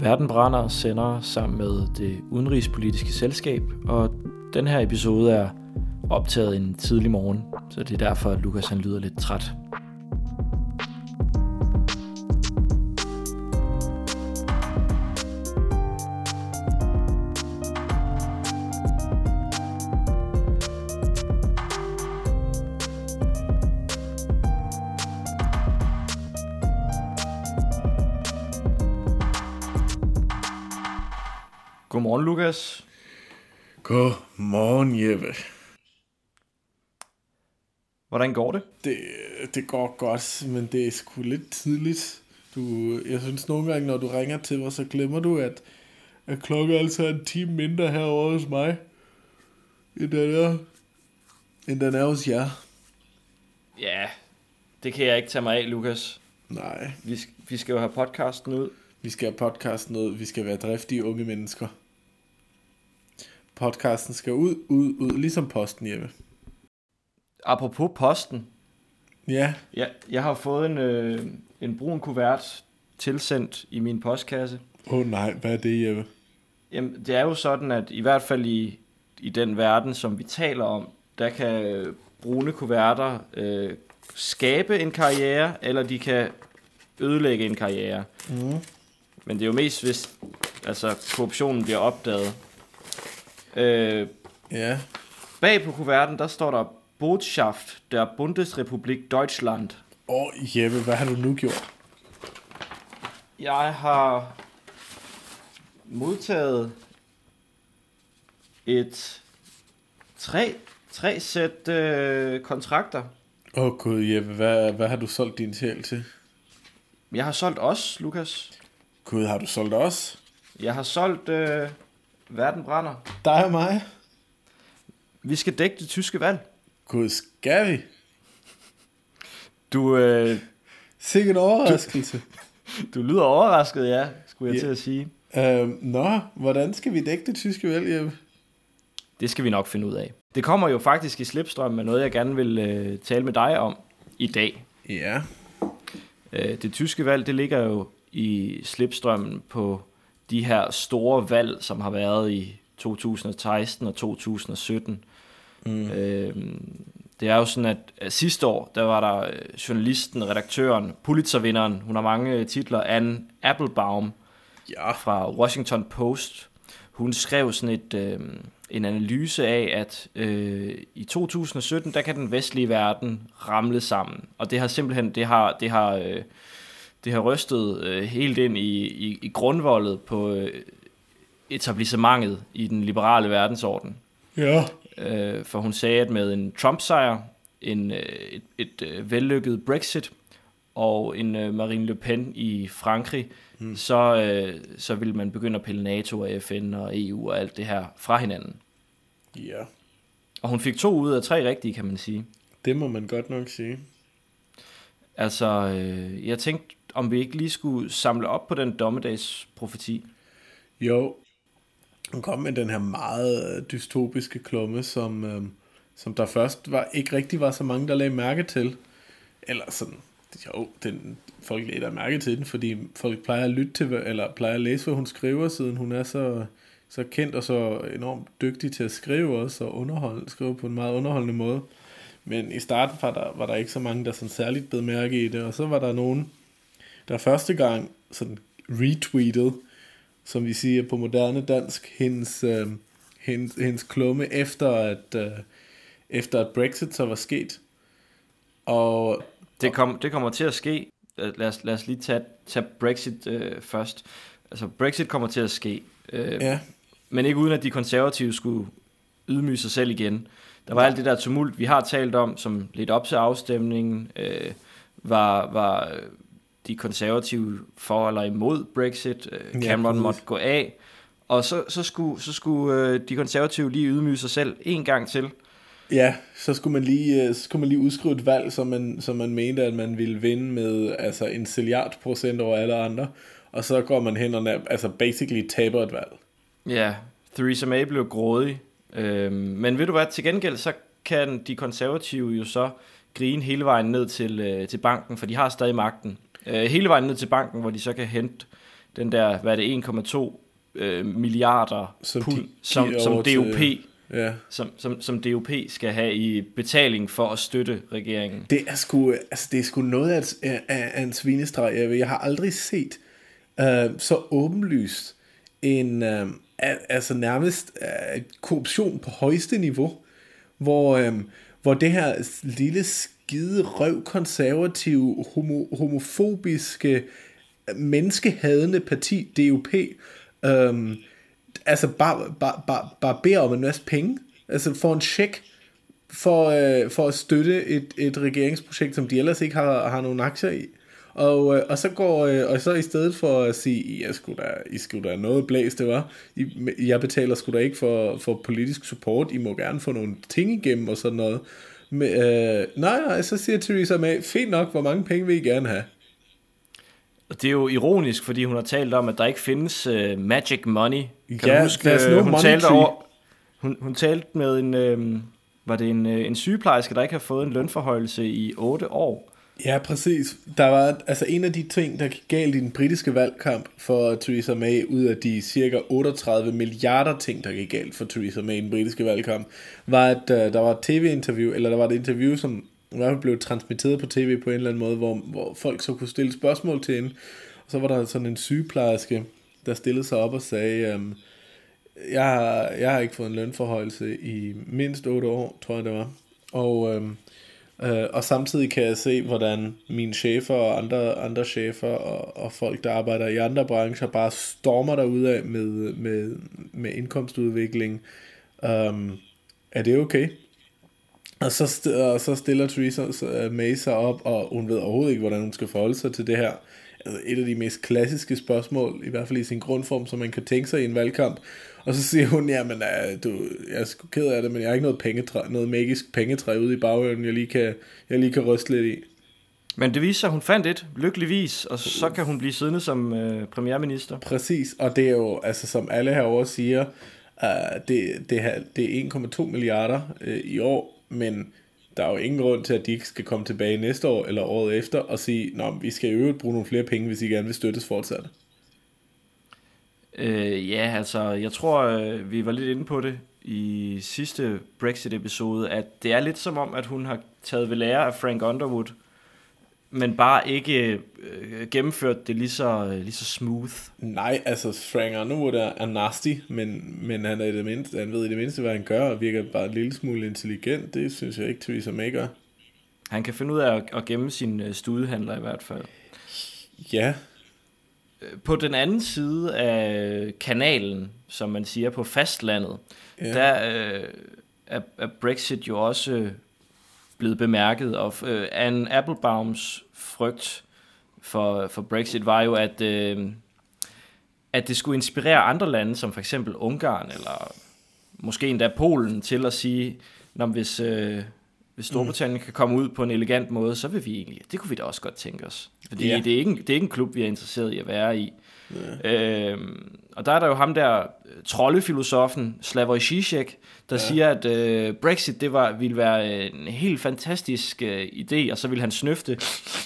Verden brænder sender sammen med det udenrigspolitiske selskab, og den her episode er optaget en tidlig morgen, så det er derfor, at Lukas han lyder lidt træt. Hvordan går det? Det, det går godt, men det er sgu lidt tidligt. Du, jeg synes nogle gange, når du ringer til mig, så glemmer du, at, at klokken altså er en time mindre herovre hos mig, end den er, end den er hos jer. Ja, det kan jeg ikke tage mig af, Lukas. Nej, Vi, vi skal jo have podcasten ud. vi skal have podcasten ud. Vi skal være driftige unge mennesker. Podcasten skal ud, ud, ud, ligesom posten, Jeppe. Apropos posten. Ja, Ja, jeg har fået en, øh, en brun kuvert tilsendt i min postkasse. åh oh, nej, hvad er det, Jeppe? Jamen, det er jo sådan, at i hvert fald i, i den verden, som vi taler om, der kan brune kuverter øh, skabe en karriere, eller de kan ødelægge en karriere. Mm. Men det er jo mest, hvis altså, korruptionen bliver opdaget. Øh, Ja, bag på kuverten, der står der Botschaft der Bundesrepublik Deutschland. åh oh, Jeppe, hvad har du nu gjort? Jeg har modtaget et tre, tre sæt øh, kontrakter. Åh oh, gud, Jeppe, hvad, hvad har du solgt din sjæl til? Jeg har solgt os, Lukas. Gud, har du solgt os? Jeg har solgt øh, Verden brænder. Dig og mig? Vi skal dække det tyske valg. Gud, skal vi? Du, øh, Sikke en overraskelse. du lyder overrasket, ja, skulle jeg Ja. til at sige. Øhm, nå, hvordan skal vi dække det tyske valg? Det skal vi nok finde ud af. Det kommer jo faktisk i slipstrøm med noget, jeg gerne vil øh, tale med dig om i dag. Ja. Øh, det tyske valg, det ligger jo i slipstrømmen på de her store valg, som har været i 2016 og 2017. Mm. Øh, det er jo sådan, at sidste år, der var der øh, journalisten, redaktøren, Pulitzervinderen, hun har mange øh, titler, Anne Applebaum Ja. fra Washington Post. Hun skrev sådan et, øh, en analyse af, at øh, i 2017, der kan den vestlige verden ramle sammen. Og det har simpelthen, det har, det har, øh, det har rystet øh, helt ind i, i, i grundvoldet på øh, etablissementet i den liberale verdensorden. Ja. Øh, for hun sagde, at med en Trump-sejr, en, øh, et, et øh, vellykket Brexit og en øh, Marine Le Pen i Frankrig, mm. så, øh, så vil man begynde at pille NATO og FN og EU og alt det her fra hinanden. Ja. Og hun fik to ud af tre rigtige, kan man sige. Det må man godt nok sige. Altså, øh, jeg tænkte, om vi ikke lige skulle samle op på den dommedagsprofeti. Jo. Hun kom med den her meget øh, dystopiske klumme, som, øh, som der først var ikke rigtig var så mange, der lagde mærke til. Eller sådan, jo, den, folk lagde der mærke til den, fordi folk plejer at lytte til, eller plejer at læse, hvad hun skriver, siden hun er så, så kendt og så enormt dygtig til at skrive også, og underholde, skrive på en meget underholdende måde. Men i starten var der, var der ikke så mange, der sådan særligt bed mærke i det, og så var der nogen, der første gang sådan retweetede, som vi siger på moderne dansk, hendes, øh, hendes, hendes klumme efter at, øh, efter at Brexit så var sket. Og Det, kom, det kommer til at ske. Øh, Lad os, lad os lige tage, tage Brexit øh, først. Altså, Brexit kommer til at ske. Øh, ja, Men ikke uden at de konservative skulle ydmyge sig selv igen. Der var alt det der tumult, vi har talt om, som lidt op til afstemningen, øh, var, var de konservative for eller imod Brexit. Øh, Ja, Cameron præcis. måtte gå af. Og så, så skulle, så skulle øh, de konservative lige ydmyge sig selv en gang til. ja, så skulle man lige, øh, så skulle man lige udskrive et valg, som man, som man mente, at man ville vinde med altså en milliard procent over alle andre. Og så går man hen og altså basically taber et valg. Ja, Theresa May blev grådig. Øhm, men ved du hvad, til gengæld så kan de konservative jo så grine hele vejen ned til, øh, til banken, for de har stadig magten. Øh, hele vejen ned til banken, hvor de så kan hente den der, hvad er det, 1,2 øh, milliarder Som pund, de som, giver som over til- DOP Ja. som, som, som DOP skal have i betaling for at støtte regeringen. Det er sgu, altså det er sgu noget af, af, af en svinestreg. Jeg, jeg har aldrig set uh, så åbenlyst en, uh, altså nærmest uh, korruption på højeste niveau, hvor, um, hvor det her lille skide røvkonservative, homo, homofobiske, menneskehadende parti, DUP, øhm, altså bare, bare, bare, bare beder om en masse penge, altså får en check for, øh, for at støtte et, et regeringsprojekt, som de ellers ikke har, har nogen aktier i. Og, øh, og så går øh, og så i stedet for at sige, I skulle da, I skulle da noget blæst, det var. I, jeg betaler sgu da ikke for, for politisk support. I må gerne få nogle ting igennem og sådan noget. Men, øh, nej, nej, så siger Theresa May, fint nok, hvor mange penge vil I gerne have? Og det er jo ironisk, fordi hun har talt om, at der ikke findes uh, magic money. Kan Ja, du huske, øh, no hun, money talte tree. over, hun, hun talte med en, øh, var det en, øh, en sygeplejerske, der ikke har fået en lønforhøjelse i 8 år. Ja, præcis. Der var altså en af de ting, der gik galt i den britiske valgkamp for Theresa May, ud af de cirka 38 milliarder ting, der gik galt for Theresa May i den britiske valgkamp, var, at uh, der var et tv-interview, eller der var et interview, som i hvert fald blev transmitteret på tv på en eller anden måde, hvor, hvor folk så kunne stille spørgsmål til hende. Og så var der sådan en sygeplejerske, der stillede sig op og sagde, um, jeg, har, jeg har ikke fået en lønforhøjelse i mindst 8 år, tror jeg det var. Og, øhm, øh, og samtidig kan jeg se, hvordan mine chefer og andre, andre chefer og, og folk, der arbejder i andre brancher, bare stormer derudad med, med, med indkomstudvikling. Um, er det okay? Og så, st- og så stiller Theresa øh, May sig op, og hun ved overhovedet ikke, hvordan hun skal forholde sig til det her. Altså et af de mest klassiske spørgsmål, i hvert fald i sin grundform, som man kan tænke sig i en valgkamp. Og så siger hun, ja, men uh, du, jeg er sgu ked af det, men jeg har ikke noget, pengetræ, noget magisk pengetræ ude i bagøren, jeg lige kan, jeg lige kan ryste lidt i. Men det viser sig, at hun fandt et, lykkeligvis, og så kan hun blive siddende som øh, premierminister. Præcis, og det er jo, altså som alle herovre siger, uh, det, det, det er 1,2 milliarder uh, i år, men der er jo ingen grund til, at de ikke skal komme tilbage næste år eller året efter og sige, Nå, vi skal i øvrigt bruge nogle flere penge, hvis I gerne vil støttes fortsat. Øh, ja, altså, jeg tror, øh, vi var lidt inde på det i sidste Brexit-episode, at det er lidt som om, at hun har taget ved lære af Frank Underwood, men bare ikke øh, gennemført det lige så, øh, lige så smooth. Nej, altså Frank Underwood er, er nasty, men, men han, er i det mindste, han ved i det mindste, hvad han gør, og virker bare en lille smule intelligent. Det synes jeg ikke, Theresa May gør. Han kan finde ud af at, at gemme sine øh, studehandler i hvert fald. Ja, På den anden side af kanalen, som man siger på fastlandet, Ja. der øh, er, er Brexit jo også øh, blevet bemærket, og øh, Anne Applebaums frygt for, for Brexit var jo, at, øh, at det skulle inspirere andre lande, som for eksempel Ungarn, eller måske endda Polen, til at sige, Nå, men hvis, øh, hvis Storbritannien mm. kan komme ud på en elegant måde, så vil vi egentlig, det kunne vi da også godt tænke os. Fordi yeah. det, er ikke det er ikke en klub, vi er interesseret i at være i. Yeah. Øhm, og der er der jo ham der, øh, troldefilosofen Slavoj Žižek, der ja. siger, at øh, Brexit det var, ville være en helt fantastisk øh, idé, og så ville han snøfte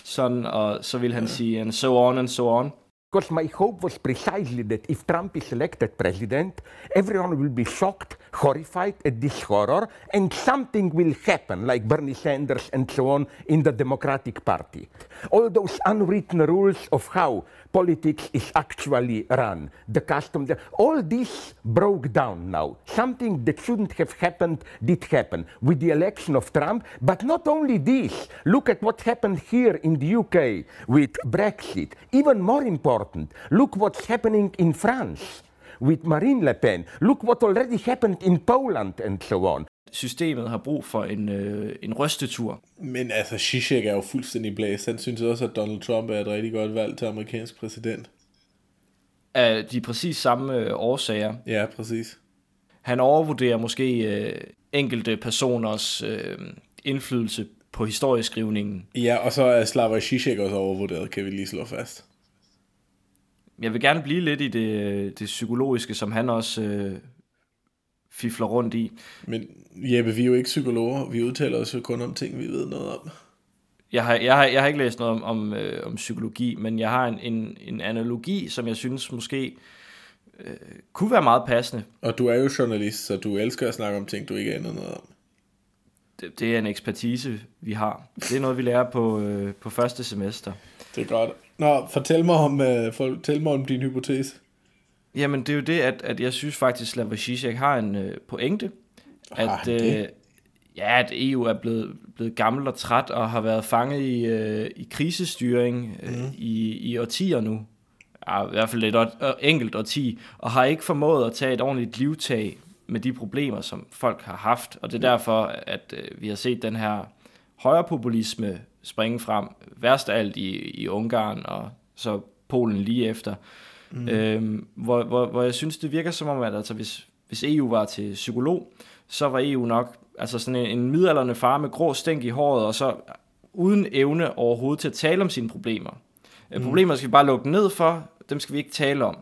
sådan, og så ville han sige, and so on and so on. Because my hope was precisely that if Trump is elected president, everyone will be shocked, horrified at this horror, and something will happen, like Bernie Sanders and so on, in the Democratic Party. All those unwritten rules of how politics is actually run, the custom, the, all this broke down now. Something that shouldn't have happened did happen with the election of Trump. But not only this, look at what happened here in the UK with Brexit. Even more important, look what's happening in France with Marine Le Pen. Look what already happened in Poland and so on. Systemet har brug for en, øh, en rystetur. men altså Zizek er jo fuldstændig blæst. Han synes også, at Donald Trump er et rigtig godt valg til amerikansk præsident. Af de præcis samme øh, årsager. Ja, præcis. Han overvurderer måske øh, enkelte personers øh, indflydelse på historieskrivningen. Ja, og så er Slavoj Zizek også overvurderet, kan vi lige slå fast. Jeg vil gerne blive lidt i det, det psykologiske, som han også øh, fifler rundt i. Men Jeppe, vi er jo ikke psykologer. Vi udtaler os jo kun om ting, vi ved noget om. jeg har, jeg har, jeg har ikke læst noget om, om, øh, om psykologi, men jeg har en, en, en analogi, som jeg synes måske øh, kunne være meget passende. Og du er jo journalist, så du elsker at snakke om ting, du ikke aner noget om. Det, det er en ekspertise, vi har. Det er noget, vi lærer på, øh, på første semester. Det er godt. Nå, fortæl mig om, øh, fortæl mig om din hypotese. Jamen, det er jo det, at, at jeg synes faktisk, at Slavoj Žižek har en øh, pointe. Har At, øh, ja, at EU er blevet, blevet gammel og træt og har været fanget i, øh, i krisestyring øh, Mhm. i, i årtier nu. Ja, I hvert fald et år, enkelt årti, og har ikke formået at tage et ordentligt livtag med de problemer, som folk har haft. Og det er derfor, at øh, vi har set den her højrepopulisme springe frem. Værst af alt i, i Ungarn og så Polen lige efter. Mm. Øhm, hvor, hvor, hvor jeg synes, det virker som om, at altså, hvis, hvis EU var til psykolog, så var EU nok altså sådan en, en midalderne far med grå stænk i håret, og så uden evne overhovedet til at tale om sine problemer. Mm. Problemer skal vi bare lukke ned for, dem skal vi ikke tale om.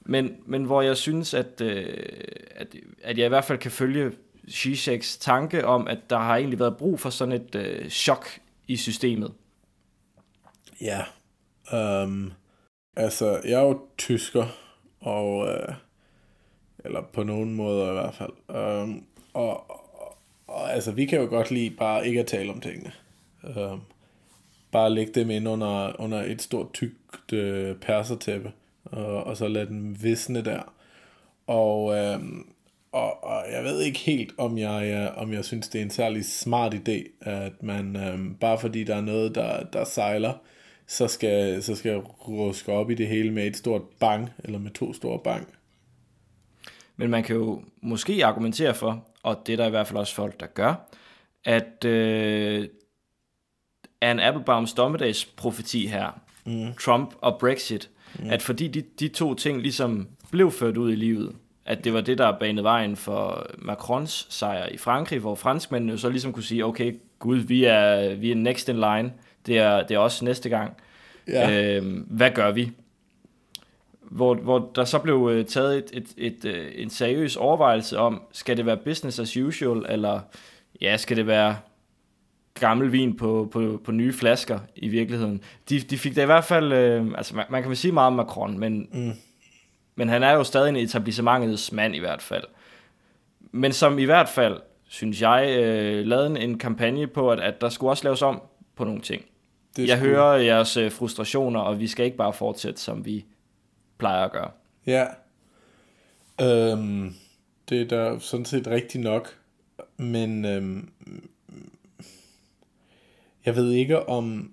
Men, men hvor jeg synes, at, øh, at, at jeg i hvert fald kan følge Zizeks tanke om, at der har egentlig været brug for sådan et øh, chok i systemet. Ja. Um, altså, jeg er jo tysker, og, øh, eller på nogen måder i hvert fald. Um, og, og, og altså, vi kan jo godt lide bare ikke at tale om tingene. Um, bare lægge dem ind under, under et stort tykt øh, persertæppe, og, og så lade dem visne der. Og, øhm, og, og jeg ved ikke helt, om jeg, øh, om jeg synes, det er en særlig smart idé, at man øhm, bare fordi der er noget, der, der sejler, så skal, så skal ruske op i det hele med et stort bang, eller med to store bang. Men man kan jo måske argumentere for, og det er der i hvert fald også folk, der gør, at øh, Anne Applebaums dommedagsprofeti her, mm. Trump og Brexit, mm. at fordi de, de to ting ligesom blev ført ud i livet, at det var det, der banede vejen for Macrons sejr i Frankrig, hvor franskmændene jo så ligesom kunne sige, okay, gud, vi er, vi er next in line, det er, det er også næste gang. Ja. Øh, hvad gør vi? Hvor, hvor der så blev øh, taget et, et, et, øh, en seriøs overvejelse om, skal det være business as usual, eller ja, skal det være gammel vin på, på, på nye flasker i virkeligheden. De, de fik da i hvert fald, øh, altså man, man kan vel sige meget om Macron, men, mm. men han er jo stadig en etablissementets mand i hvert fald. Men som i hvert fald, synes jeg, øh, lavede en, en kampagne på, at, at der skulle også laves om på nogle ting. Det Jeg hører jeres øh, frustrationer, og vi skal ikke bare fortsætte, som vi plejer at gøre. Ja. Øhm, det er da sådan set rigtigt nok. Men øhm, jeg ved ikke, om,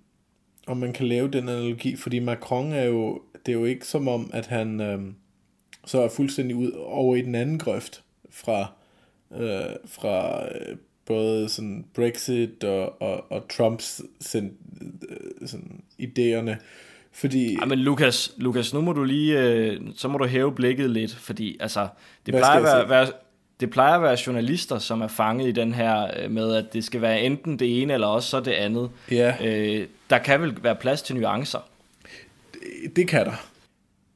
om man kan lave den analogi, fordi Macron er jo, det er jo ikke som om, at han øhm, så er fuldstændig ud over i den anden grøft fra, øh, fra øh, både sådan Brexit og, og, og Trumps sådan, øh, sådan idéerne. Fordi, Ej, men Lukas, Lukas, nu må du lige, øh, så må du hæve blikket lidt, fordi altså, det Hvad plejer, at være, være, det plejer at være journalister, som er fanget i den her øh, med, at det skal være enten det ene, eller også så det andet. Ja. Øh, der kan vel være plads til nuancer. Det kan der.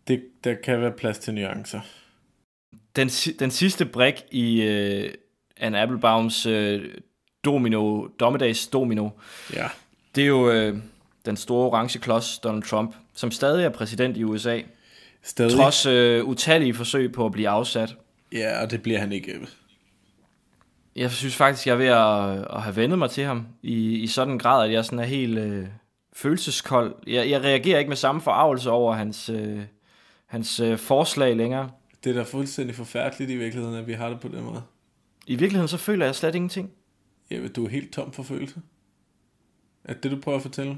Det, der kan være plads til nuancer. Den, den sidste brik i øh, Anne Applebaums øh, domino, dommedags domino, Ja. det er jo øh, den store orange klods, Donald Trump, som stadig er præsident i USA, Stadig. trods øh, utallige forsøg på at blive afsat. Ja, og det bliver han ikke. Jeg synes faktisk, jeg er ved at, at have vendet mig til ham i, i sådan en grad, at jeg sådan er helt øh, følelseskold. Jeg, jeg reagerer ikke med samme forarvelse over hans, øh, hans øh, forslag længere. Det er da fuldstændig forfærdeligt i virkeligheden, at vi har det på den måde. I virkeligheden så føler jeg slet ingenting. Ja, du er helt tom for følelse. Er det du prøver at fortælle?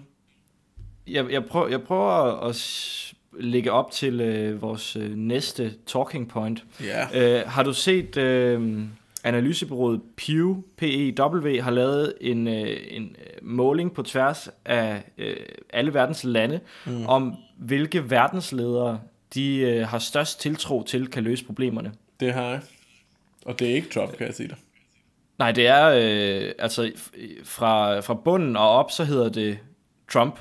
Jeg, jeg, prøver, jeg prøver at s- lægge op til øh, vores øh, næste talking point. Ja. Øh, har du set øh, analysebyrået Pew, PEW, har lavet en, øh, en øh, måling på tværs af øh, alle verdens lande, mm. om hvilke verdensledere de øh, har størst tiltro til, kan løse problemerne. Det har jeg. Og det er ikke Trump, kan jeg sige dig. Nej, det er øh, altså fra, fra bunden og op, så hedder det Trump,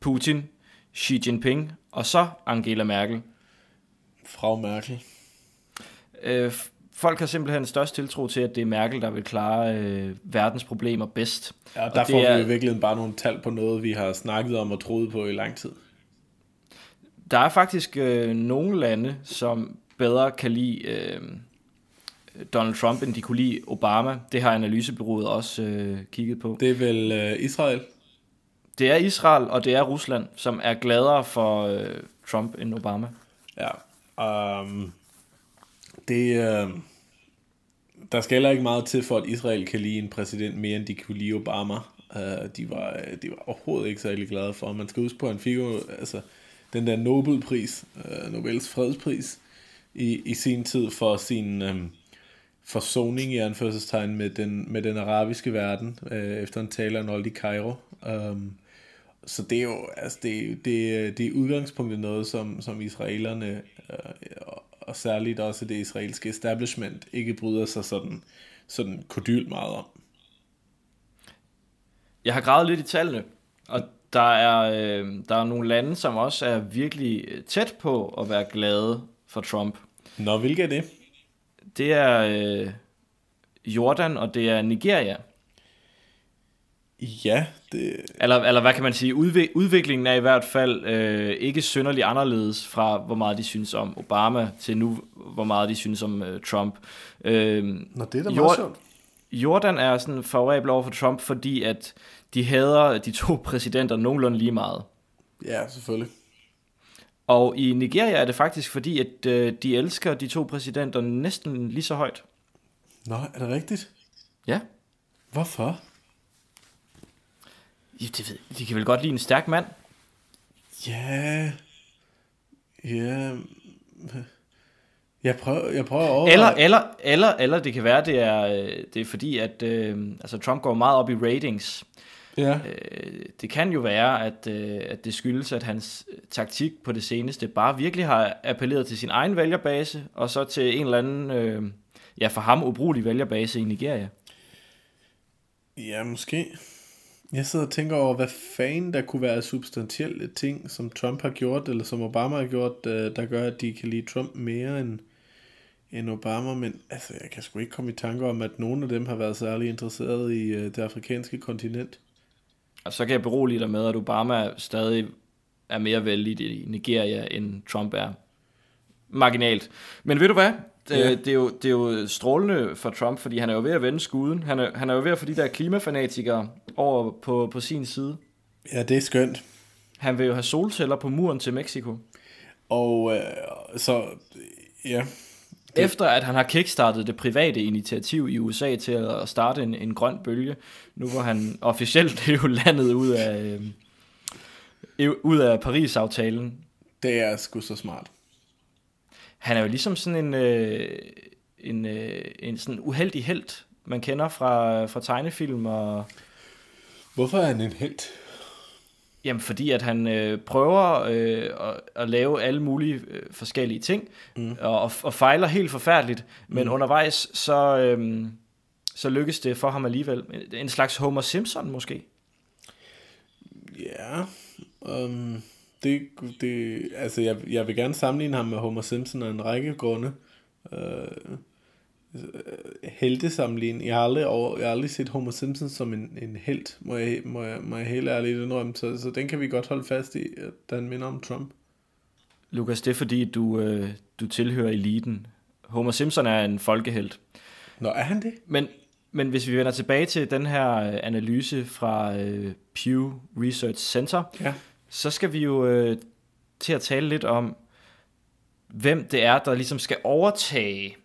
Putin, Xi Jinping og så Angela Merkel. Frau Merkel. Øh, folk har simpelthen størst tiltro til, at det er Merkel, der vil klare øh, verdens problemer bedst. Ja, Og der det får er- vi i virkeligheden bare nogle tal på noget, vi har snakket om og troet på i lang tid. Der er faktisk øh, nogle lande, som bedre kan lide øh, Donald Trump, end de kunne lide Obama. Det har analysebyrået også øh, kigget på. Det er vel øh, Israel? Det er Israel, og det er Rusland, som er gladere for øh, Trump end Obama. Ja. Um, det, øh, der skal heller ikke meget til, for at Israel kan lide en præsident mere, end de kunne lide Obama. Uh, de, var, de var overhovedet ikke særlig glade for. Man skal huske på, at han fik jo altså, den der Nobelpris, uh, Nobels fredspris, i, i sin tid for sin um, forsoning i anførselstegn med den, med den arabiske verden, uh, efter en tale, han holdt i Cairo. Um, så det er jo, altså det, det, det er udgangspunktet noget, som, som israelerne, øh, og, særligt også det israelske establishment, ikke bryder sig sådan, sådan kodyl meget om. Jeg har gravet lidt i tallene, og der er, øh, der er nogle lande, som også er virkelig øh, tæt på at være glade for Trump. Nå, hvilke er det? Det er øh, Jordan, og det er Nigeria. Ja, det, Eller, eller hvad kan man sige, Udvik- udviklingen er i hvert fald øh, ikke synderligt anderledes fra, hvor meget de synes om Obama, til nu, hvor meget de synes om øh, Trump. Øh, Nå, det er da meget sjovt. Jordan er sådan favorabel over for Trump, fordi at de hader de to præsidenter nogenlunde lige meget. Ja, selvfølgelig. Og i Nigeria er det faktisk fordi, at øh, de elsker de to præsidenter næsten lige så højt. Nå, er det rigtigt? Ja. Hvorfor? Ja, det ved, de kan vel godt lide en stærk mand. Ja, ja, jeg prøver, jeg prøver at overveje. Eller, eller, eller, eller det kan være, det er, øh, det er fordi, at øh, altså Trump går meget op i ratings. Ja, Øh, det kan jo være, at, øh, at det skyldes, at hans øh, taktik på det seneste bare virkelig har appelleret til sin egen vælgerbase, og så til en eller anden, øh, ja for ham ubrugelig vælgerbase i Nigeria. ja, måske. Jeg sidder og tænker over, hvad fanden der kunne være substantielle ting, som Trump har gjort, eller som Obama har gjort, øh, der gør, at de kan lide Trump mere end, end Obama. Men altså, jeg kan sgu ikke komme i tanke om, at nogen af dem har været særlig interesseret i øh, det afrikanske kontinent. Og så kan jeg berolige dig med, at Obama stadig er mere vældig i Nigeria, end Trump er. Marginalt. Men ved du hvad? Det, Ja. det, er jo, det er jo strålende for Trump, fordi han er jo ved at vende skuden. Han er, han er jo ved at få de der klimafanatikere over på, på sin side. Ja, det er skønt. Han vil jo have solceller på muren til Mexico. Og øh, så, ja, Det... Efter at han har kickstartet det private initiativ i USA til at starte en, en grøn bølge, nu hvor han officielt er jo landet ud af, øh, ud af Paris-aftalen. det er sgu så smart. Han er jo ligesom sådan en, øh, en, øh, en sådan uheldig held, man kender fra, fra tegnefilm, og Hvorfor er han en held? Jamen, fordi at han øh, prøver øh, at, at lave alle mulige øh, forskellige ting, mm. og, og, fejler helt forfærdeligt, men mm. undervejs så, øh, så lykkes det for ham alligevel. En slags Homer Simpson måske. Ja, um, det, det, altså jeg, jeg vil gerne sammenligne ham med Homer Simpson af en række grunde. Uh, heltesammenligning. Jeg har aldrig, over, jeg har aldrig set Homer Simpson som en, en held, må jeg, må, jeg, må jeg helt ærligt indrømme. Så, så den kan vi godt holde fast i, at den minder om Trump. Lukas, det er fordi, du, øh, du tilhører eliten. Homer Simpson er en folkehelt. Nå, er han det? Men, men hvis vi vender tilbage til den her øh, analyse fra øh, Pew Research Center, Ja. så skal vi jo øh, til at tale lidt om, hvem det er, der ligesom skal overtage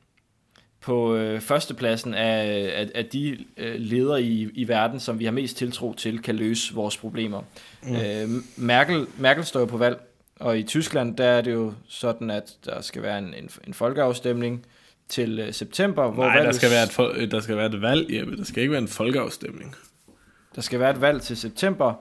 på øh, førstepladsen af, af, af de øh, ledere i, i verden, som vi har mest tiltro til, kan løse vores problemer. Mm. Øh, Merkel, Merkel står jo på valg, og i Tyskland, der er det jo sådan, at der skal være en, en, en folkeafstemning til øh, september, hvor Nej, der skal, være et, fol- der skal være et valg, Jeppe. Der skal ikke være en folkeafstemning. Der skal være et valg til september,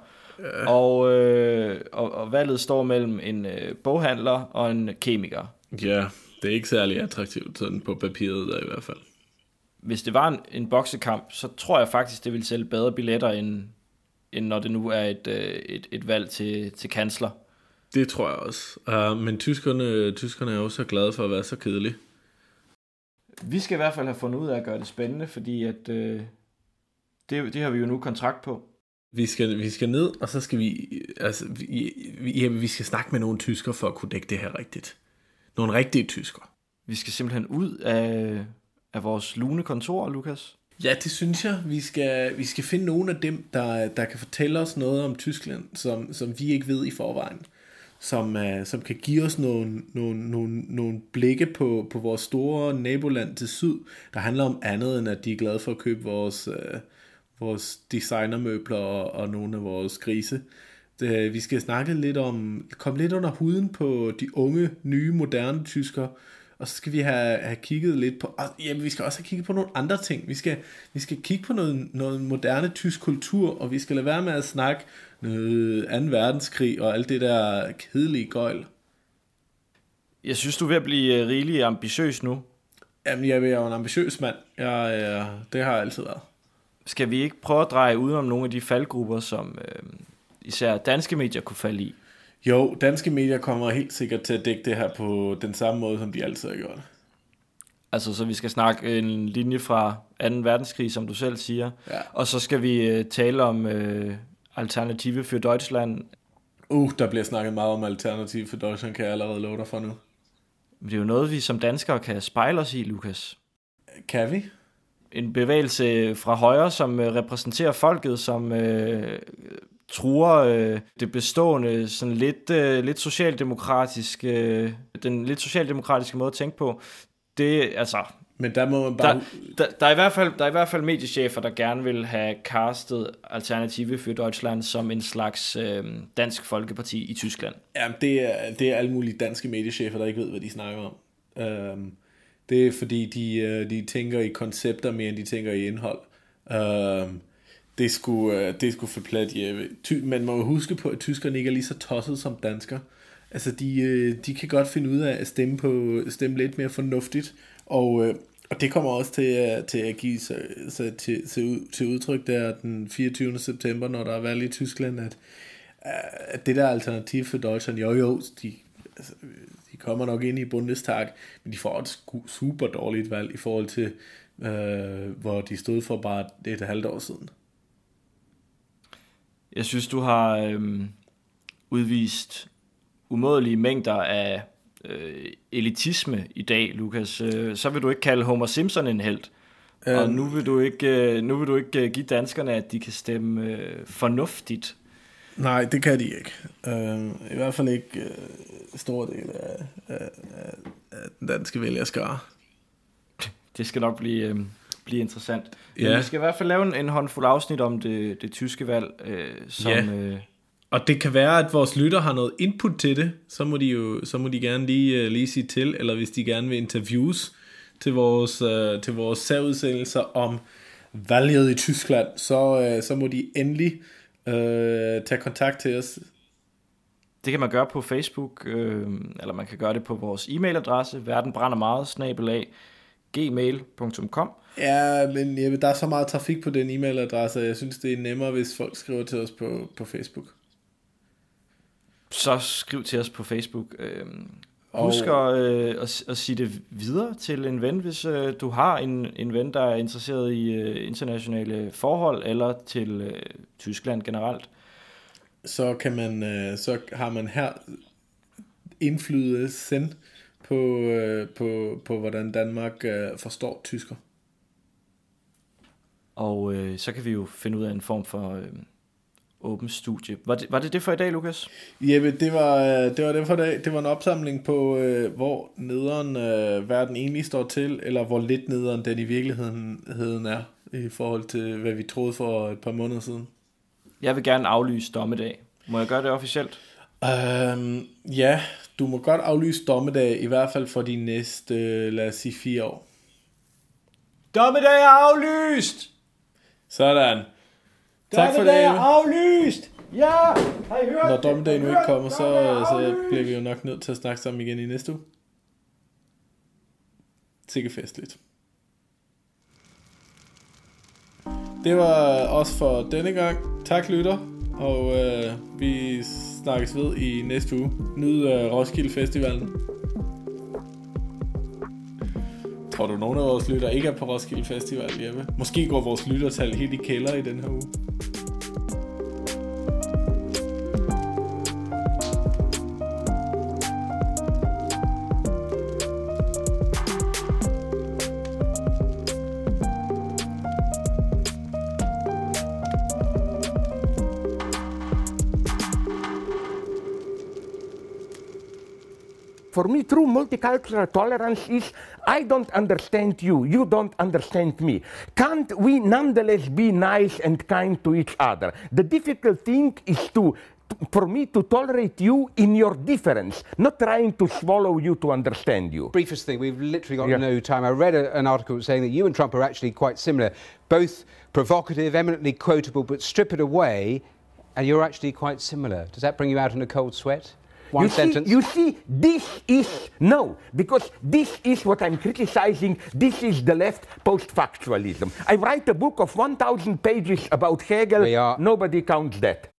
og, øh, og, og valget står mellem en øh, boghandler og en kemiker. Ja, det er ikke særlig attraktivt, sådan på papiret der i hvert fald. Hvis det var en, en boksekamp, så tror jeg faktisk, det ville sælge bedre billetter, end, end når det nu er et, øh, et, et valg til, til kansler. Det tror jeg også. Uh, men tyskerne, tyskerne er jo så glade for at være så kedelige. vi skal i hvert fald have fundet ud af at gøre det spændende, fordi at, øh, det, det har vi jo nu kontrakt på. Vi skal, vi skal ned, og så skal vi, altså, vi, vi, vi skal snakke med nogle tysker for at kunne dække det her rigtigt. Nogle rigtige tysker. Vi skal simpelthen ud af, af vores lune kontor, Lukas. Ja, det synes jeg. Vi skal, vi skal finde nogle af dem, der, der kan fortælle os noget om Tyskland, som, som vi ikke ved i forvejen. Som, uh, som kan give os nogle, nogle, nogle, nogle blikke på, på vores store naboland til syd, der handler om andet, end at de er glade for at købe vores, uh, vores designermøbler og, og nogle af vores grise. Det, vi skal snakke lidt om, komme lidt under huden på de unge, nye, moderne tyskere, og så skal vi have, have kigget lidt på, og, jamen, vi skal også have kigget på nogle andre ting. Vi skal, vi skal kigge på noget, noget moderne tysk kultur, og vi skal lade være med at snakke noget 2. verdenskrig og alt det der kedelige gøjl. Jeg synes, du er ved at blive øh, rigelig ambitiøs nu. Jamen, jeg er jo en ambitiøs mand. Jeg, jeg, det har jeg altid været. Skal vi ikke prøve at dreje udenom nogle af de faldgrupper, som øh, især danske medier kunne falde i? Jo, danske medier kommer helt sikkert til at dække det her på den samme måde, som de altid har gjort. Altså, så vi skal snakke en linje fra 2. verdenskrig, som du selv siger. Ja. Og så skal vi øh, tale om øh, Alternative for Deutschland. Uh, der bliver snakket meget om alternativ for Deutschland, kan jeg allerede love dig for nu. Det er jo noget, vi som danskere kan spejle os i, Lukas. Kan vi? En bevægelse fra højre, som øh, repræsenterer folket, som øh, truer øh, det bestående, sådan lidt, øh, lidt socialdemokratisk, øh, den lidt socialdemokratiske måde at tænke på. Det, altså, Men der må man bare... der, der, der, er i hvert fald, der er i hvert fald mediechefer, der gerne vil have castet Alternative for Deutschland som en slags øh, dansk folkeparti i Tyskland. Jamen, det er, det er alle mulige danske mediechefer, der ikke ved, hvad de snakker om. Um, det er fordi, de, øh, de tænker i koncepter mere, end de tænker i indhold. Um, det skulle, øh, det skulle sgu for plat, Jeppe. Ty, man må jo huske på, at tyskerne ikke er lige så tosset som dansker. Altså, de, øh, de kan godt finde ud af at stemme, på, stemme lidt mere fornuftigt, og, øh, og det kommer også til, at- til at give sig, sig til, til, til udtryk der den 24. september, når der er valg i Tyskland, at, at det der alternativ for Deutschland, jo jo, de, altså, de kommer nok ind i Bundestag, men de får et super dårligt valg i forhold til, øh, hvor de stod for bare et halvt år siden. Jeg synes, du har øh, udvist umådelige mængder af øh, elitisme i dag, Lukas. Øh, så vil du ikke kalde Homer Simpson en held. Og Øhm. nu vil du ikke, øh, nu vil du ikke øh, give danskerne, at de kan stemme øh, fornuftigt. Nej, det kan de ikke. Uh, I hvert fald ikke uh, stor del af, af, af, af den danske vælgerskare. Det skal nok blive, øh, blive interessant. Men Ja. vi skal i hvert fald lave en, en håndfuld afsnit om det, det tyske valg, øh, som... Ja. Øh, Og det kan være, at vores lytter har noget input til det, så må de jo så må de gerne lige, uh, lige sige til, eller hvis de gerne vil interviews til vores, uh, til vores særudsendelser om valget i Tyskland, så, uh, så må de endelig uh, tage kontakt til os. Det kan man gøre på Facebook, øh, eller man kan gøre det på vores e-mailadresse, verdenbrændermeget, gmail.com. Ja, men Jeppe, der er så meget trafik på den e-mailadresse, jeg synes, det er nemmere, hvis folk skriver til os på, på Facebook. Så skriv til os på Facebook. Øh, Og- husk at, øh, at, at sige det videre til en ven, hvis øh, du har en, en ven, der er interesseret i øh, internationale forhold, eller til øh, Tyskland generelt. så kan man øh, så har man her indflydelse på, øh, på, på hvordan Danmark øh, forstår tysker. Og øh, så kan vi jo finde ud af en form for øh, åben studie. Var det, var det det for i dag, Lukas? Jeppe, det var, øh, det var det for dag. Det var en opsamling på, øh, hvor nederen øh, verden egentlig står til, eller hvor lidt nederen den i virkeligheden er, i forhold til, hvad vi troede for et par måneder siden. Jeg vil gerne aflyse dommedag. Må jeg gøre det officielt? Øhm, ja, du må godt aflyse dommedag, i hvert fald for de næste, øh, lad os sige, fire år. Dommedag er aflyst! Sådan. Tak for det. Aflyst! Ja, har I hørt Når dommedagen nu ikke kommer, så, så bliver vi jo nok nødt til at snakke sammen igen i næste uge. Sikke festligt. Det var også for denne gang. Tak lytter, og øh, vi snakkes ved i næste uge. Nyd øh, Roskilde Festivalen. Tror du, nogen af vores lytter ikke er på Roskilde Festival, Jeppe? Måske går vores lyttertal helt i kælder i den her uge. For me, true multicultural tolerance is I don't understand you, you don't understand me. Can't we nonetheless be nice and kind to each other? The difficult thing is to for me to tolerate you in your difference, not trying to swallow you to understand you. briefest thing, we've literally got Yeah. no time. I read a, an article saying that you and Trump are actually quite similar, both provocative, eminently quotable, but strip it away, and you're actually quite similar. Does that bring you out in a cold sweat? One you sentence. See, you see, this is no, because this is what I'm criticizing. This is the left post-factualism. I write a book of 1,000 pages about Hegel. Nobody counts that.